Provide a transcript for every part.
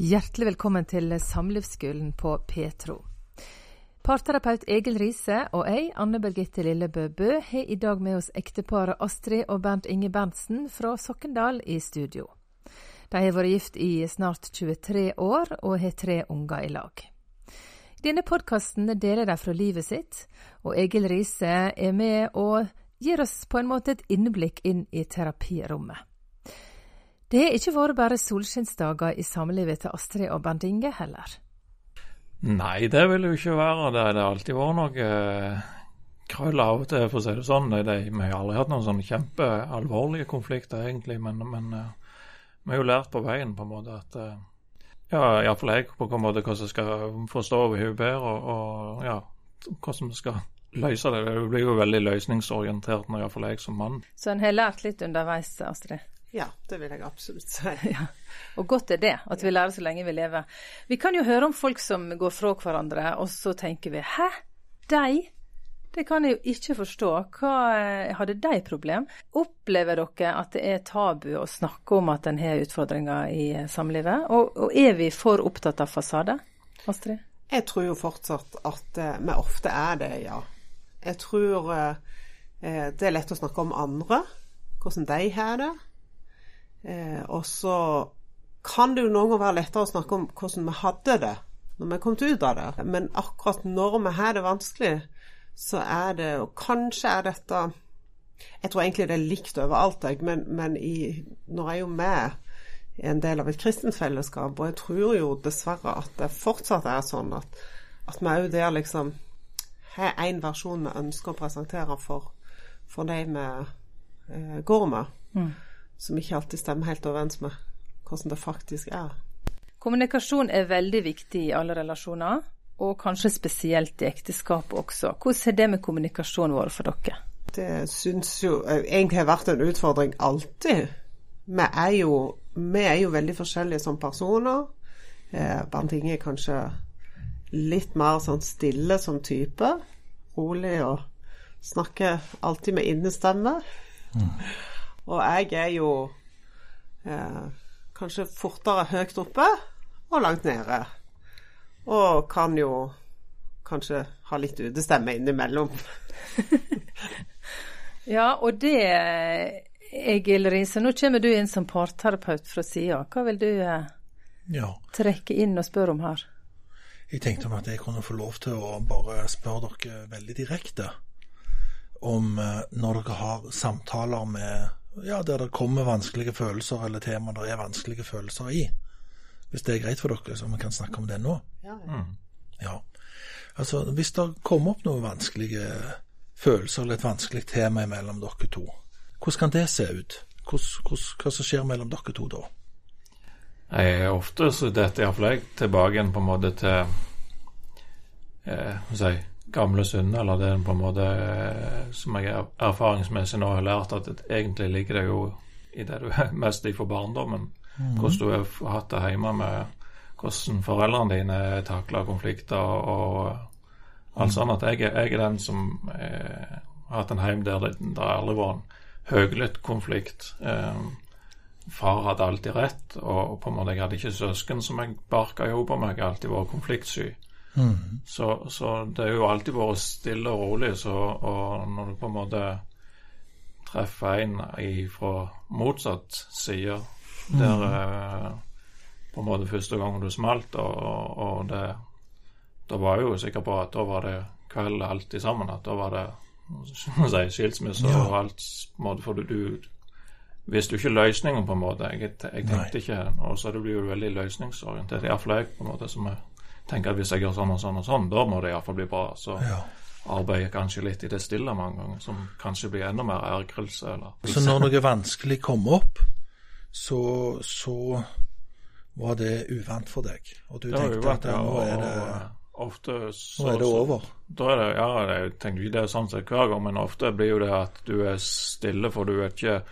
Hjertelig velkommen til Samlivsskolen på Petro. Parterapeut Egil Riise og jeg, Anne Birgitte Lillebø Bø, har i dag med oss ekteparet Astrid og Bernt Inge Berntsen fra Sokkendal i studio. De har vært gift i snart 23 år og har tre unger i lag. Denne podkasten deler de fra livet sitt, og Egil Riise er med og gir oss på en måte et innblikk inn i terapirommet. Det har ikke vært bare solskinnsdager i samlivet til Astrid og Bernt Inge heller. Nei, det vil jo ikke være det. Det har alltid vært noe eh, krøll av og til, for å si det sånn. Det, det, vi har aldri hatt noen sånne kjempealvorlige konflikter, egentlig. Men, men uh, vi har jo lært på veien på en måte at uh, Ja, iallfall jeg på en måte hvordan jeg skal forstå henne bedre, og, og ja, hvordan vi skal løse det. Det blir jo veldig løsningsorientert iallfall jeg som mann. Så en har lært litt underveis, Astrid? Ja, det vil jeg absolutt si. Ja. Og godt er det, at vi lærer så lenge vi lever. Vi kan jo høre om folk som går fra hverandre, og så tenker vi hæ, de? Det kan jeg jo ikke forstå. Hva, hadde de problem? Opplever dere at det er tabu å snakke om at en har utfordringer i samlivet? Og, og, er vi for opptatt av fasade? Astrid? Jeg tror jo fortsatt at uh, vi ofte er det, ja. Jeg tror det er lett å snakke om andre, hvordan de har det. Eh, og så kan det jo noen ganger være lettere å snakke om hvordan vi hadde det når vi kom ut av det. Men akkurat når vi har det vanskelig, så er det Og kanskje er dette Jeg tror egentlig det er likt overalt, jeg, men, men i, jeg er jo med i en del av et kristent fellesskap, og jeg tror jo dessverre at det fortsatt er sånn at, at vi òg der liksom har én versjon vi ønsker å presentere for, for de vi eh, går med. Mm som ikke alltid stemmer helt overens med hvordan det faktisk er. Kommunikasjon er veldig viktig i alle relasjoner, og kanskje spesielt i ekteskap også. Hvordan har det med kommunikasjonen vært for dere? Det syns jo egentlig har vært en utfordring alltid. Vi er jo, vi er jo veldig forskjellige som personer. Eh, Bernt Inge er kanskje litt mer sånn stille som type. Rolig og snakker alltid med innestemme. Mm. Og jeg er jo eh, kanskje fortere høyt oppe og langt nede. Og kan jo kanskje ha litt utestemme innimellom. ja, og det Egil Riise, nå kommer du inn som parterapeut fra sida. Hva vil du eh, ja. trekke inn og spørre om her? Jeg tenkte om at jeg kunne få lov til å bare spørre dere veldig direkte om eh, når dere har samtaler med ja, der det kommer vanskelige følelser, eller temaer det er vanskelige følelser i. Hvis det er greit for dere, så vi kan snakke om det nå. Ja, ja. Mm. ja. Altså, hvis det kommer opp noen vanskelige følelser eller et vanskelig tema mellom dere to, hvordan kan det se ut? Hvordan, hvordan, hva som skjer mellom dere to da? Jeg er ofte så dette iallfall jeg tilbake igjen på en måte til eh, si, gamle synder, eller det på en måte eh, som jeg erfaringsmessig nå har lært, at det egentlig ligger det jo i det du er mest i for barndommen. Mm. Hvordan du har hatt det hjemme med hvordan foreldrene dine takler konflikter og alt mm. sånt. At jeg, jeg, er den som eh, har hatt en heim der det, det aldri var en høylytt konflikt. Eh, far hadde alltid rett, og på en måte jeg hadde ikke søsken som jeg barka i hop med. Jeg har alltid vært konfliktsky. Mm. Så, så, det er jo alltid vært stille og rolig, så, og når du på en måte treffer en fra motsatt side, der mm. eh, på en måte første gang du smalt, og, og det Da var jeg jo sikker på at da var det kveld alltid sammen, at da var det si, skilsmisse ja. og alt på en måte, for du, du visste jo ikke løsningen, på en måte. Jeg, jeg tenkte Nei. ikke Og så blir jo veldig løsningsorientert, iallfall jeg, på en måte, som er tenker at hvis jeg gjør sånn og sånn og sånn, da må det iallfall bli bra. Så ja. arbeider kanskje litt i det stille mange ganger, som kanskje blir enda mer ergrelse. Eller. Så når noe vanskelig kom opp, så, så var det uvant for deg? Og du tenkte uvant, at ja, nå er det ofte så, Nå er det over? Da er det, ja, jeg tenker ikke det er sånn sett hver gang, men ofte blir jo det at du er stille, for du er ikke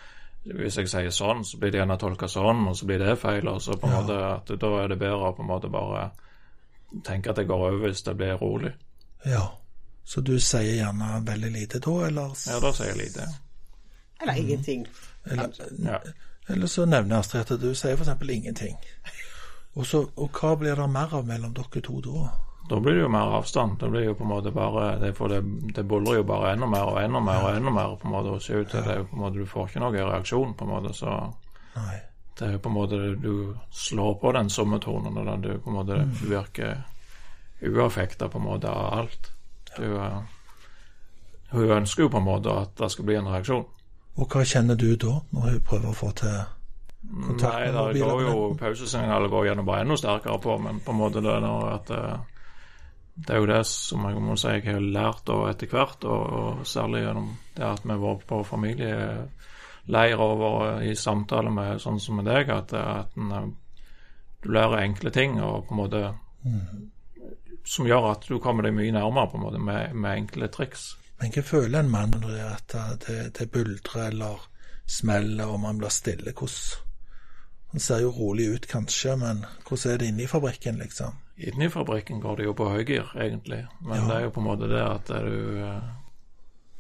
hvis jeg sier sånn, så blir det gjerne tolka sånn, og så blir det feil. og så på en ja. måte at Da er det bedre å på en måte bare tenker at det går over hvis det blir rolig. Ja, så du sier gjerne veldig lite da, eller? Ja, da sier jeg lite. Eller mm. ingenting. Eller, ja. eller, så nevner Astrid at du sier f.eks. ingenting. Og, så, og hva blir det mer av mellom dere to da? Da blir det jo mer avstand. Det blir jo på en måte bare Det, for det, det buldrer jo bare enda mer og enda mer og enda mer på en måte å se ut til. Det på en måte Du får ikke noen reaksjon, på en måte, så Nei. Det er jo på en måte Du slår på den sommertonen, og du på en måte du virker uaffekta på en måte av alt. Du, eh, hun ønsker jo på en måte at det skal bli en reaksjon. Og hva kjenner du da, når hun prøver å få til kontakt Nei, det går jo pausesignalet går gjennom bare enda sterkere på, men på en måte det er noe at eh, det er jo det som jeg må si jeg har lært etter hvert, og, og særlig gjennom det at vi var på familieleir over i samtale med sånn som med deg, at, at en, eh, du lærer enkle ting og på en måte som gjør at du kommer deg mye nærmere på en måte med, med enkle triks. Men hva føler en mann når det, er at det, det buldrer eller smeller og man blir stille? Hvordan Han ser jo rolig ut kanskje, men hvordan er det inne i fabrikken, liksom? Inni fabrikken går det jo på høygir, egentlig. Men Ja. det er jo på en måte det at du eh,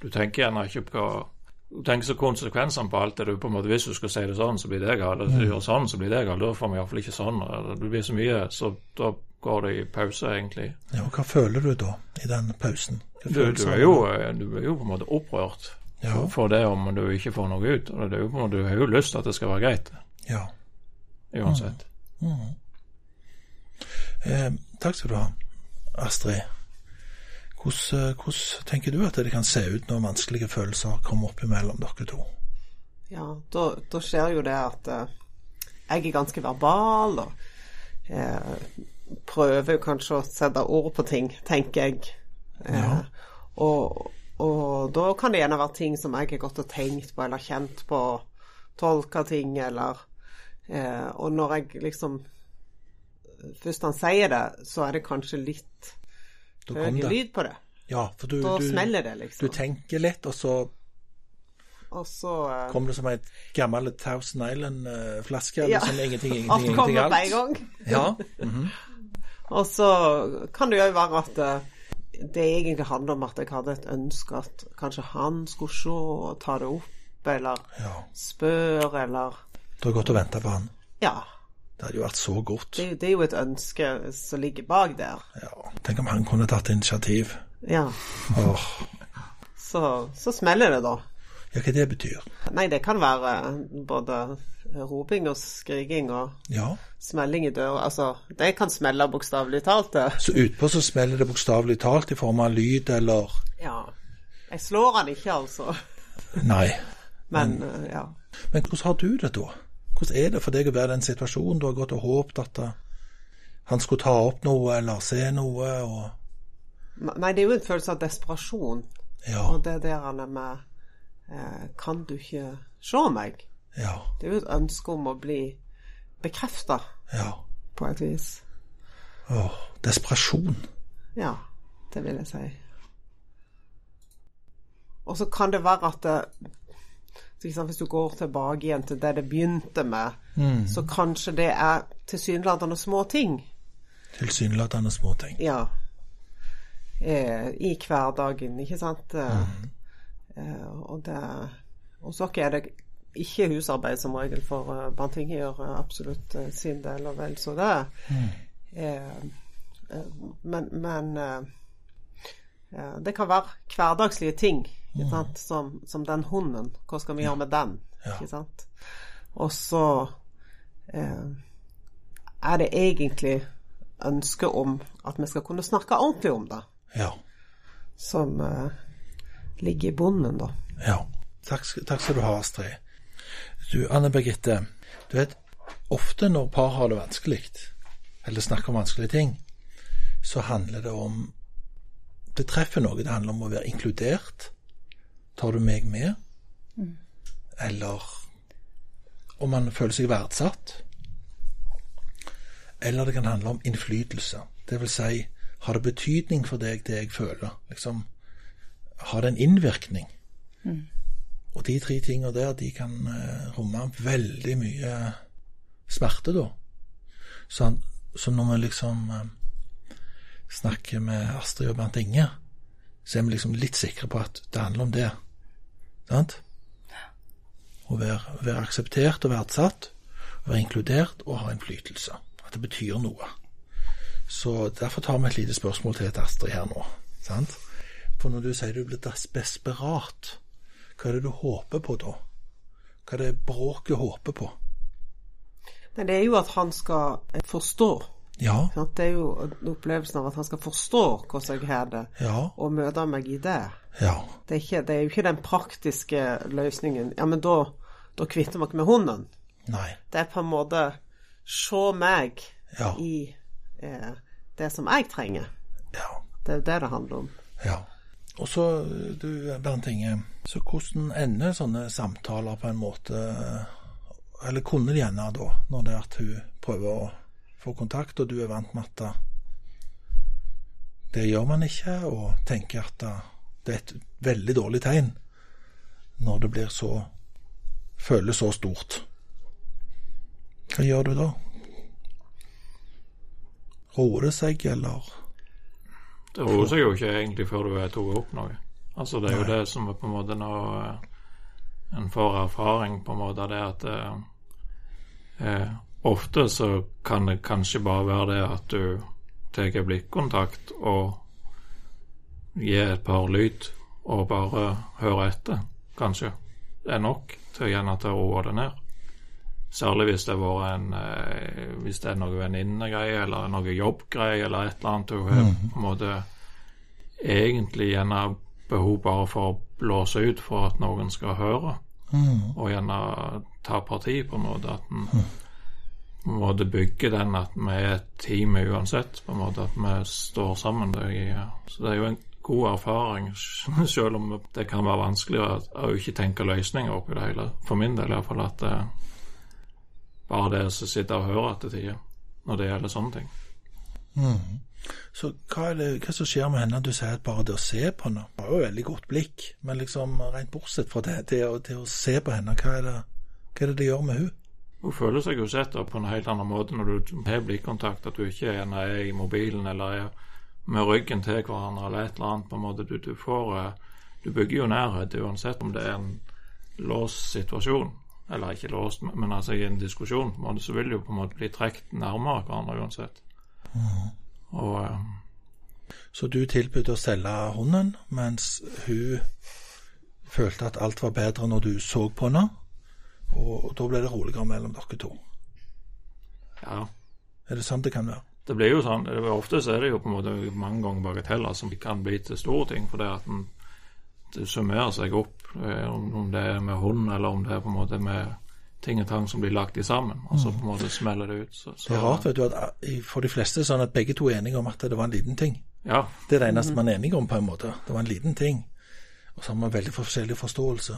Du tenker gjerne ikke på tenker så konsekvensene på alt det du på en måte Hvis du skal si det sånn, så blir det galt. Hvis du gjør sånn, så blir det galt. Da får vi iallfall ikke sånn. Det blir så mye, så da går det i pause, egentlig. Ja, og Hva føler du da, i den pausen? Du, du, er jo, du er jo på en måte opprørt Ja. for, for det om du ikke får noe ut. Og det er jo på en måte, Du har jo lyst til at det skal være greit, Ja. uansett. Eh, takk skal du ha, Astrid. Hvordan, eh, hvordan tenker du at det kan se ut når vanskelige følelser kommer opp imellom dere to? Ja, da, da skjer jo det at eh, jeg er ganske verbal, og eh, prøver kanskje å sette ord på ting, tenker jeg. Eh, Ja. og, og da kan det gjerne være ting som jeg har gått og tenkt på, eller kjent på, tolka ting, eller eh, Og når jeg liksom Først han sier det, så er det kanskje litt høy det. lyd på det. Ja, for du, Da du, smeller det, du liksom. tenker litt, og så Og så uh, kommer det som ei gammel Thousand Island-flaske. Ja. Liksom ingenting, ingenting, Alt ingenting, kommer på en gang. Ja. Og så kan det jo være at eh, det egentlig handler om at jeg hadde et ønske at kanskje han skulle se og ta det opp, eller ja. spørre, eller Du har gått og venta på han. Ja. Det hadde jo vært så godt. Det, det er jo et ønske som ligger bak der. Ja. Tenk om han kunne tatt initiativ. Ja. Oh. Så, så smeller det, da. ja, hva det betyr. Nei, det kan være både roping og skriking og Ja. smelling i døra. Altså, det kan smelle bokstavelig talt, det. Så utpå så smeller det bokstavelig talt i form av lyd eller Ja. Jeg slår han ikke, altså. Nei. Men men ja. Men hvordan har du det da? Hvordan er det for deg å være i den situasjonen? Du har gått og håpet at uh, han skulle ta opp noe eller se noe, og Nei, det er jo en følelse av desperasjon. Ja. Og det er der han er med eh, Kan du ikke se meg? Ja. Det er jo et ønske om å bli bekrefta, Ja. på et vis. Åh, desperasjon. Ja, det vil jeg si. Og så kan det være at det, så ikke sant, Hvis du går tilbake igjen til det det begynte med, så kanskje det er tilsynelatende små ting. Tilsynelatende små ting. Ja. Eh, I hverdagen, ikke sant. Mm. eh, og det Og så er det ikke husarbeid som regel, for uh, Banting gjør eh, absolutt eh, sin del, og vel så det. Eh, eh, men men eh, eh, det kan være hverdagslige ting? Som, som den hunden. Hva skal vi gjøre med den? Ja. Og så eh, er det egentlig ønske om at vi skal kunne snakke ordentlig om det, Ja. som eh, ligger i bunnen, da. Ja. Takk, takk skal du ha, Astrid. Du, Anne Birgitte. Du vet, ofte når par har det vanskelig, eller snakker om vanskelige ting, så handler det om Det treffer noe. Det handler om å være inkludert. Tar du meg med? Eller om man føler seg verdsatt. Eller det kan handle om innflytelse. Det vil si, har det betydning for deg, det jeg føler? Liksom, har det en innvirkning? Og de tre tingene der, de kan eh, romme veldig mye smerte, da. Så, så når vi liksom eh, snakker med Astrid og Bernt Inge, så er vi liksom litt sikre på at det handler om det. Sant? Å være, være akseptert og verdsatt, være inkludert og ha innflytelse. At det betyr noe. Så derfor tar vi et lite spørsmål til et Astrid her nå. sant? For når du sier du blir desperat, hva er det du håper på da? Hva er det bråket håper på? Nei, det er jo at han skal forstå. Ja? Det er jo opplevelsen av at han skal forstå hvordan jeg har det, ja, og møte meg i det. Ja. Det er, ikke, det er jo ikke den praktiske løsningen. Ja, men da, da kvitter vi oss med hunden. Nei. Det er på en måte se meg Ja. i eh, det som jeg trenger. Ja. Det er det det handler om. ja. Og så, du Bernt Inge, så hvordan ender sånne samtaler på en måte Eller kunne de gjerne da, når det er at hun prøver å få kontakt, og du er vant med at det gjør man ikke, og tenker at det er et veldig dårlig tegn når det blir så føles så stort. Hva gjør du da? Roer det seg, eller? Det roer seg jo ikke egentlig før du tatt opp noe. Altså Det er jo Nei. det som er på en måte når eh, en får erfaring, på en måte, det at eh, eh, Ofte så kan det kanskje bare være det at du tar blikkontakt og gir et par lyd og bare høre etter, kanskje. Det er nok til gjerne ta å roe det ned. Særlig hvis det har vært en eh, Hvis det er noe venninnegreie eller noe jobbgreie eller et eller annet du har på en måte egentlig gjerne behov bare for å blåse ut for at noen skal høre, Mm. og gjerne ta parti på en måte. At en på en måte bygger den at vi er et team uansett, på en måte at vi står sammen. Så det er jo en god erfaring, selv om det kan være vanskelig å, å ikke tenke løsninger oppi det hele. For min del iallfall at det, bare det å sitte og høre til tider når det gjelder sånne ting. Mm. Så hva er det hva som skjer med henne? Du sier at bare det å se på henne Hun har jo veldig godt blikk, men liksom rent bortsett fra det, det å, det å se på henne, hva er, det, hva er det det gjør med hun? Hun føler seg jo sett på en helt annen måte når du har blikkontakt, at du ikke er i mobilen eller er med ryggen til hverandre eller et eller annet. på en måte. Du, du får eh, Du bygger jo nærhet uansett om det er en låst situasjon. Eller ikke låst, men- altså i en diskusjon, på en måte, så vil du jo på en måte bli trukket nærmere hverandre uansett. Og um, Så du tilbød å selge hunden, mens hun følte at alt var bedre når du så på henne, og, og da ble det roligere mellom dere to. ja. Er det sånn det kan være? Det blir jo sånn, det Ofte så er det jo på en måte mange ganger bagateller som kan bli til store ting. For det at en summerer seg opp, eh, om, om det er med hånd eller om det er på en måte med ting og tang som blir lagt i sammen. Og så på en måte smeller det ut. Så, så, Det er rart vet du, at eh, for de fleste sånn at begge to er enige om at det var en liten ting. Ja, Det er det eneste man er enige om, på en måte. Det var en liten ting. Og så har man veldig forskjellig forståelse.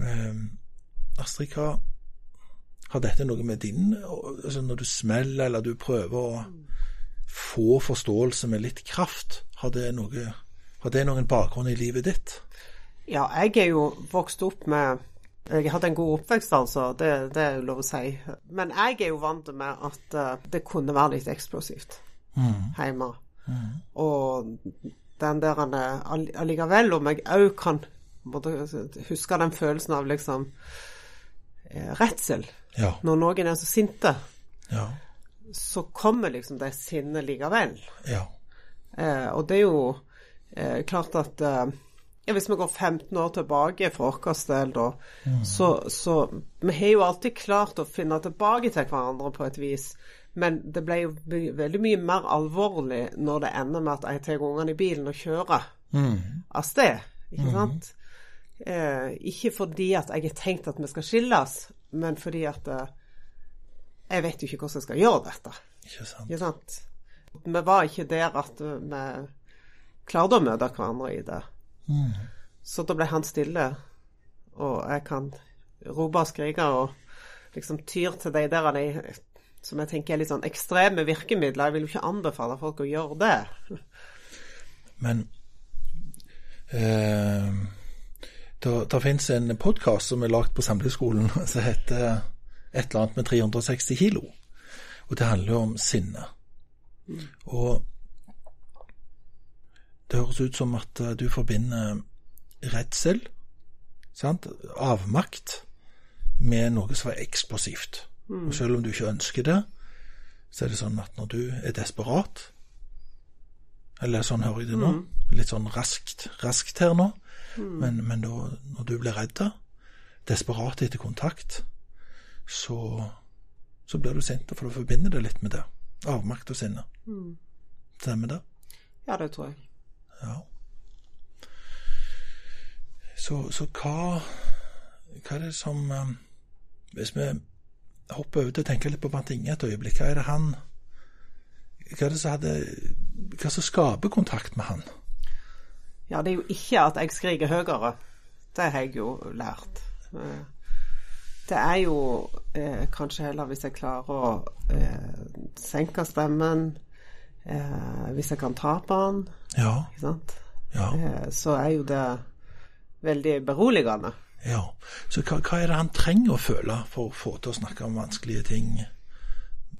Um, Astrid, hva har dette noe med din altså Når du smeller, eller du prøver å få forståelse med litt kraft, har det, noe, har det noen bakgrunn i livet ditt? Ja, jeg er jo vokst opp med Jeg hadde en god oppvekst, altså. Det, det er jo lov å si. Men jeg er jo vant med at eh, det kunne være litt eksplosivt hjemme. Og den der er all- allikevel, om jeg òg kan huske den følelsen av liksom eh, redsel. Ja. Når noen er så sinte, Ja. så kommer liksom det sinnet likevel. Ja. Eh, og det er jo eh, klart at eh, Hvis vi går 15 år tilbake for vår del, da, så, så Vi har jo alltid klart å finne tilbake til hverandre på et vis. Men det ble jo veldig mye mer alvorlig når det ender med at jeg tar ungene i bilen og kjører av sted. Ikke sant? Eh, ikke fordi at jeg har tenkt at vi skal skilles, men fordi at eh, jeg vet jo ikke hvordan jeg skal gjøre dette. Ikke sant. Ikke sant? Vi var ikke der at vi klarte å møte hverandre i det. Så da ble han stille, og jeg kan rope og skrike og liksom tyr til de der de, som jeg tenker er litt sånn ekstreme virkemidler. Jeg vil jo ikke anbefale folk å gjøre det. Men eh, det, finnes en podkast som er lagd på Samleskolen som heter et eller annet med 360 kilo. Og det handler jo om sinne. Og det høres ut som at eh, du forbinder redsel, sant? avmakt, med noe som er eksplosivt. Og selv om du ikke ønsker det, så er det sånn at når du er desperat Eller sånn hører jeg det nå. Litt sånn raskt, raskt her nå. Men, men da, når du blir redd, desperat etter kontakt, så, så blir du sint, for du forbinder det litt med det. Avmakt og sinne. Stemmer det? Ja, det tror jeg. Ja. Så, så hva, hva er det som eh, Hvis vi hopper over til å tenke litt på Bernt Inge et øyeblikk, hva er det han Hva er det som hadde Hva som skaper kontakt med han? Ja, det er jo ikke at jeg skriker høyere. Det har jeg jo lært. Eh, Det er jo eh, kanskje heller hvis jeg klarer å eh, senke stemmen, eh, hvis jeg kan ta på den, Ja. ikke sant, Ja. eh, så er jo det veldig beroligende. ja. Så hva, hva er det han trenger å føle for å få til å snakke om vanskelige ting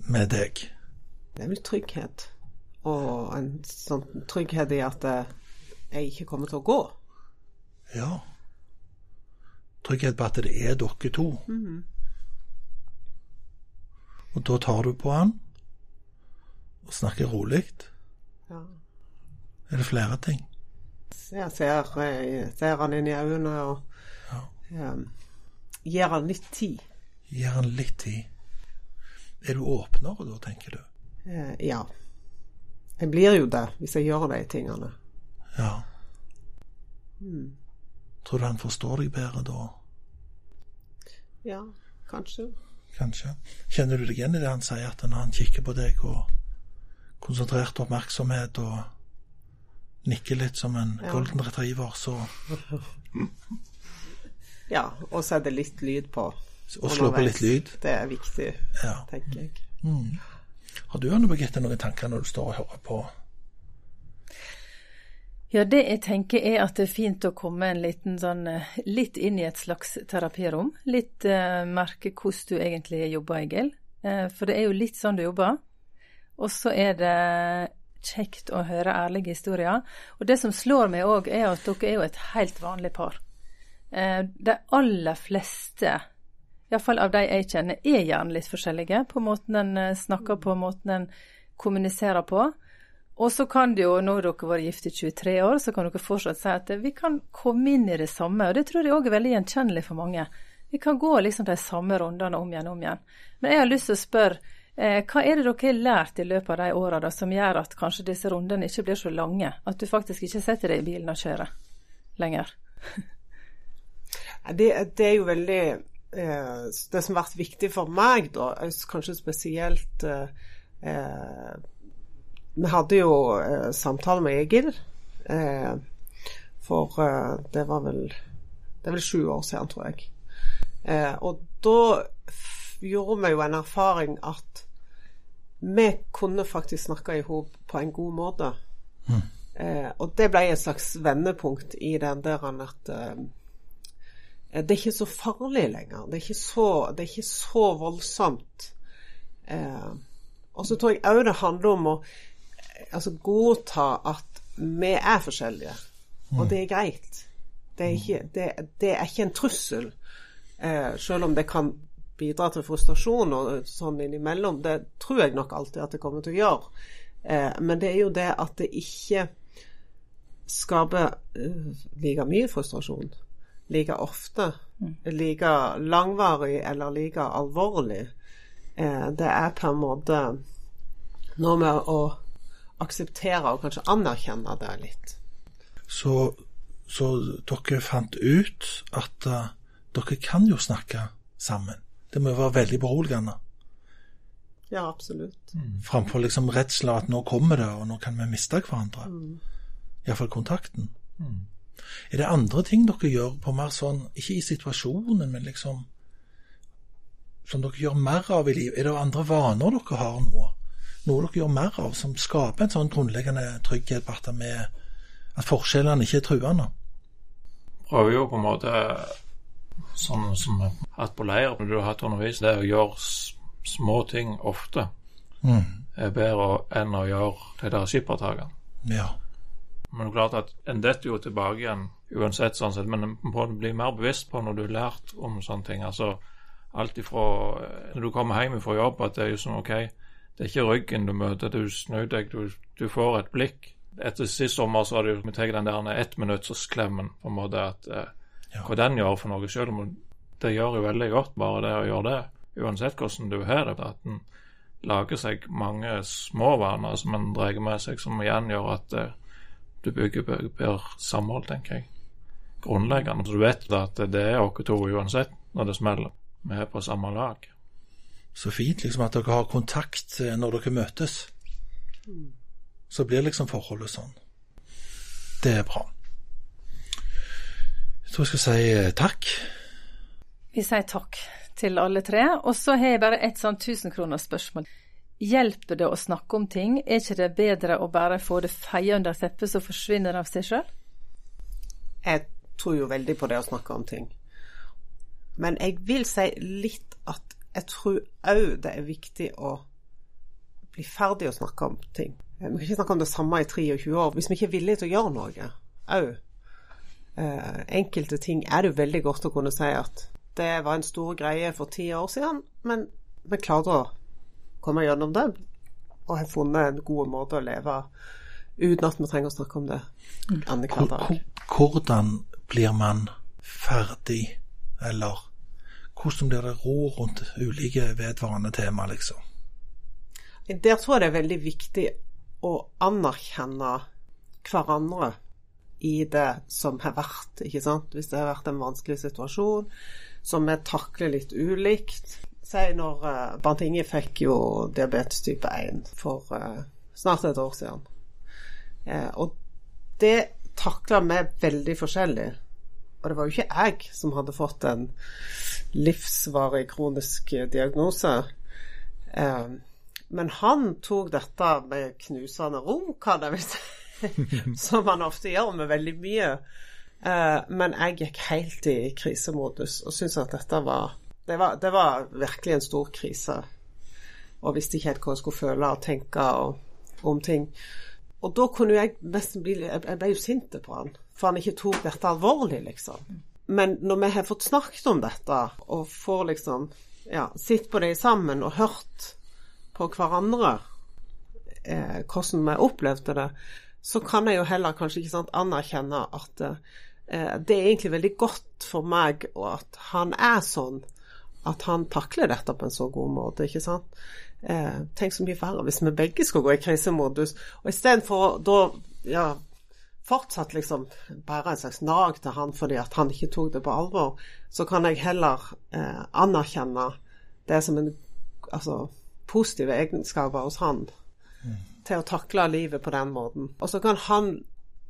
med deg? Det er vel trygghet. Og en sånn trygghet i at eh, jeg ikke kommer til å gå. Ja. Trygghet på at det er dere to. Og da tar du på han og snakker rolig. Ja. Er det flere ting? Jeg ser, jeg ser han inn i øynene og eh, gir han litt tid. Gir han litt tid? Er du åpnere da, tenker du? Eh, ja. Jeg blir jo det hvis jeg gjør de tingene. Ja. Tror du han forstår deg bedre da? Ja, kanskje. Kanskje. Kjenner du deg igjen i det han sier, at når han kikker på deg og konsentrert oppmerksomhet og nikker litt som en Ja. golden retriever, så Ja, og så er det litt lyd på. Og slå på litt lyd. Det er viktig, Ja. tenker jeg. Har du Anne Birgitte noen tanker når du står og hører på? Ja, det jeg tenker er at det er fint å komme en liten sånn eh, litt inn i et slags terapirom. Litt eh, merke hvordan du egentlig jobber, Egil. Eh, for det er jo litt sånn du jobber. Og så er det kjekt å høre ærlige historier. Og det som slår meg òg, er at dere er jo et helt vanlig par. Eh, de aller fleste, iallfall av de jeg kjenner, er gjerne litt forskjellige på måten en eh, snakker på, måten en kommuniserer på. Og så kan det jo, når dere vært gift i 23 år, så kan dere fortsatt si at vi kan komme inn i det samme. Og det tror jeg òg er veldig gjenkjennelig for mange. Vi kan gå liksom de samme rundene om igjen og om igjen. Men jeg har lyst til å spørre, eh, hva er det dere har lært i løpet av de åra som gjør at kanskje disse rundene ikke blir så lange? At du faktisk ikke setter deg i bilen og kjører lenger? Det, det er jo veldig eh, Det som har vært viktig for meg, da, kanskje spesielt eh, eh, Vi hadde jo eh, samtale med Egil eh, for eh, det var vel Det er vel sju år siden, tror jeg. Eh, og da gjorde vi jo en erfaring at vi kunne faktisk snakke i hop på en god måte. Eh, og det ble et slags vendepunkt i den der at eh, det er ikke så farlig lenger. Det er ikke så, det er ikke så voldsomt. Eh, og så tror jeg òg det handler om å altså, godta at vi er forskjellige, og det er greit. Det er ikke, det, det er ikke en trussel, eh, selv om det kan bidra til frustrasjon og sånn innimellom. Det tror jeg nok alltid at det kommer til å gjøre. Eh, men det er jo det at det ikke skaper eh, like mye frustrasjon like ofte, like langvarig eller like alvorlig. Eh, det er på en måte noe med å akseptere og kanskje anerkjenne det litt. Så, så dere fant ut at uh, dere kan jo snakke sammen. Det må jo være veldig beroligende. Ja, absolutt. Framfor liksom redsla at nå kommer det, og nå kan vi miste hverandre. Iallfall kontakten. Er det andre ting dere gjør på mer sånn, ikke i situasjonen, men liksom Som dere gjør mer av i livet? Er det andre vaner dere har nå? Noe dere gjør mer av som skaper en sånn grunnleggende trygghet på at, at forskjellene ikke er truende? prøver jo på en måte sånn som vi har hatt på leir, når du har hatt undervis, det er å gjøre små ting ofte er bedre enn å gjøre de der skippertakene. Ja. Men det er klart at en detter jo tilbake igjen uansett, sånn sett, men en må bli mer bevisst på når du har lært om sånne ting. Altså alt ifra når du kommer hjem fra jobb, at det er jo sånn OK, Det er ikke ryggen du møter, du snur deg, du, du får et blikk. Etter sist sommer så har du tatt den der ettminuttsklemmen, på en måte at eh, Ja. hva den gjør for noe, selv om det gjør jo veldig godt, bare det å gjøre det. Uansett hvordan du har det, at en lager seg mange små vaner som en drar med seg, som igjen gjør at eh, du bygger bedre samhold, tenker jeg. Grunnleggende. Så du vet at det er oss to uansett når det smeller. Vi er på samme lag. Så fint liksom at dere har kontakt eh, når dere møtes. Så blir liksom forholdet sånn. Det er bra. Jeg tror jeg skal si eh, takk. Vi sier takk til alle tre. Og så har jeg bare et sånn tusenkronersspørsmål. Hjelper det å snakke om ting? Er ikke det bedre å bare få det feia under teppet, så forsvinner det av seg sjøl? Jeg tror jo veldig på det å snakke om ting. Men jeg vil si litt at jeg tror òg det er viktig å bli ferdig å snakke om ting. Vi kan ikke snakke om det samme i 23 år hvis vi ikke er villige til å gjøre noe òg. Eh, enkelte ting er det jo veldig godt å kunne si at det var en stor greie for ti år siden, men vi klarte å komme gjennom det og har funnet en god måte å leve uten at vi trenger å snakke om det annenhver Hvor- dag. Hvordan blir man ferdig, eller hvordan blir det ro rundt ulike vedvarende tema, liksom? Der tror jeg det er veldig viktig å anerkjenne hverandre i det som har vært, ikke sant. Hvis det har vært en vanskelig situasjon som vi takler litt ulikt. Si når uh, Bernt Inge fikk jo diabetes type 1 for uh, snart et år siden. Uh, og det takla vi veldig forskjellig. Og det var jo ikke jeg som hadde fått en livsvarig kronisk diagnose. Eh, men han tok dette med knusende ro, kan jeg vel si. Som han ofte gjør med veldig mye. Eh, men jeg gikk helt i krisemodus og syntes at dette var det, var det var virkelig en stor krise. Og visste ikke helt hva jeg skulle føle og tenke og, om ting. Og da kunne jeg nesten bli jeg ble jo sint på han, for han ikke tok dette alvorlig, liksom. Men når vi har fått snakket om dette, og får liksom ja, sett på det sammen og hørt på hverandre eh, hvordan vi opplevde det, så kan jeg jo heller kanskje ikke sant, anerkjenne at eh, det er egentlig veldig godt for meg, og at han er sånn. At han takler dette på en så god måte, ikke sant. Eh, tenk så mye verre hvis vi begge skal gå i krisemodus. Og istedenfor da ja, fortsatt liksom bærer en slags nag til han fordi at han ikke tok det på alvor, så kan jeg heller eh, anerkjenne det som en altså, positive egenskaper hos han til å takle livet på den måten. Og så kan han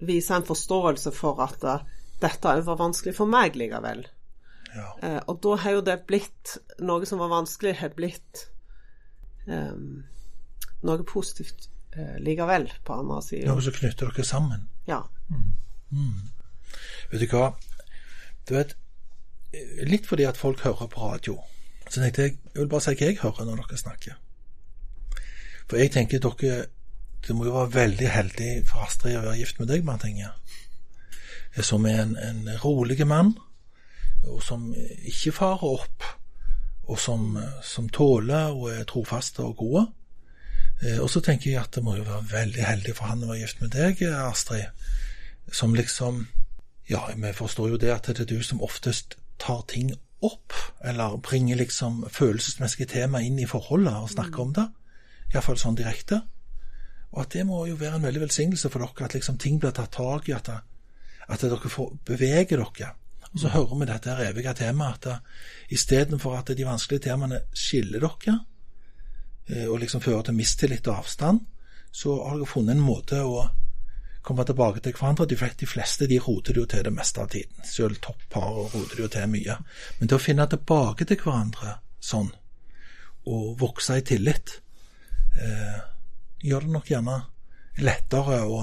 vise en forståelse for at uh, dette òg var vanskelig for meg likevel. Ja. Eh, og da har jo det blitt Noe som var vanskelig, har blitt eh, noe positivt eh, likevel, på andre siden. Noe som knytter dere sammen. Ja. Vet du hva? Du vet, litt fordi at folk hører på radio, så tenkte jeg jeg vil bare si hva jeg hører når dere snakker. For jeg tenker dere Du må jo være veldig heldig for Astrid å være gift med deg, Bernt Som er en, en rolig mann, og som ikke farer opp, og som, som tåler og er trofaste og gode. Eh, Og så tenker jeg at det må jo være veldig heldig for han å være gift med deg, Astrid, som liksom Ja, vi forstår jo det at det er du som oftest tar ting opp, eller bringer liksom følelsesmessige tema inn i forholdet og snakker om det. Iallfall sånn direkte. Og at det må jo være en veldig velsignelse for dere, at liksom ting blir tatt tak i, at, at dere får beveger dere. Og så hører vi dette her evige temaet, at istedenfor at de vanskelige temaene skiller dere, og liksom fører til mistillit og avstand, så har dere funnet en måte å komme tilbake til hverandre. De fleste, de fleste de roter det jo til det meste av tiden. Selv toppar roter det jo til mye. Men det å finne tilbake til hverandre sånn, og vokse i tillit, eh, gjør det nok gjerne lettere å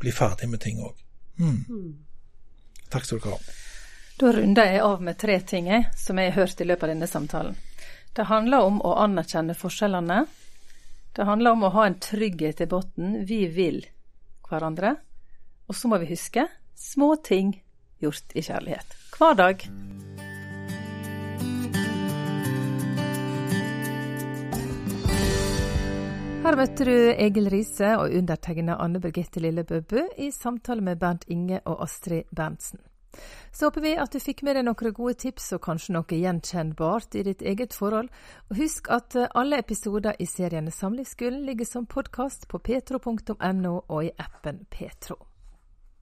bli ferdig med ting òg. Mm. Takk skal dere ha. Da runder jeg av med tre ting jeg, som jeg har hørt i løpet av denne samtalen. Det handler om å anerkjenne forskjellene. Det handler om å ha en trygghet i bunnen. Vi vil hverandre. Og så må vi huske små ting gjort i kjærlighet. Hver dag. Her møtte du Egil Riise og undertegnede Anne Birgitte Lillebøbu i samtale med Bernt Inge og Astrid Berntsen. Så håper vi at du fikk med deg noen gode tips og kanskje noe gjenkjennbart i ditt eget forhold. Og husk at alle episoder i serien Samlivsskolen ligger som podkast på petro.no og i appen Petro.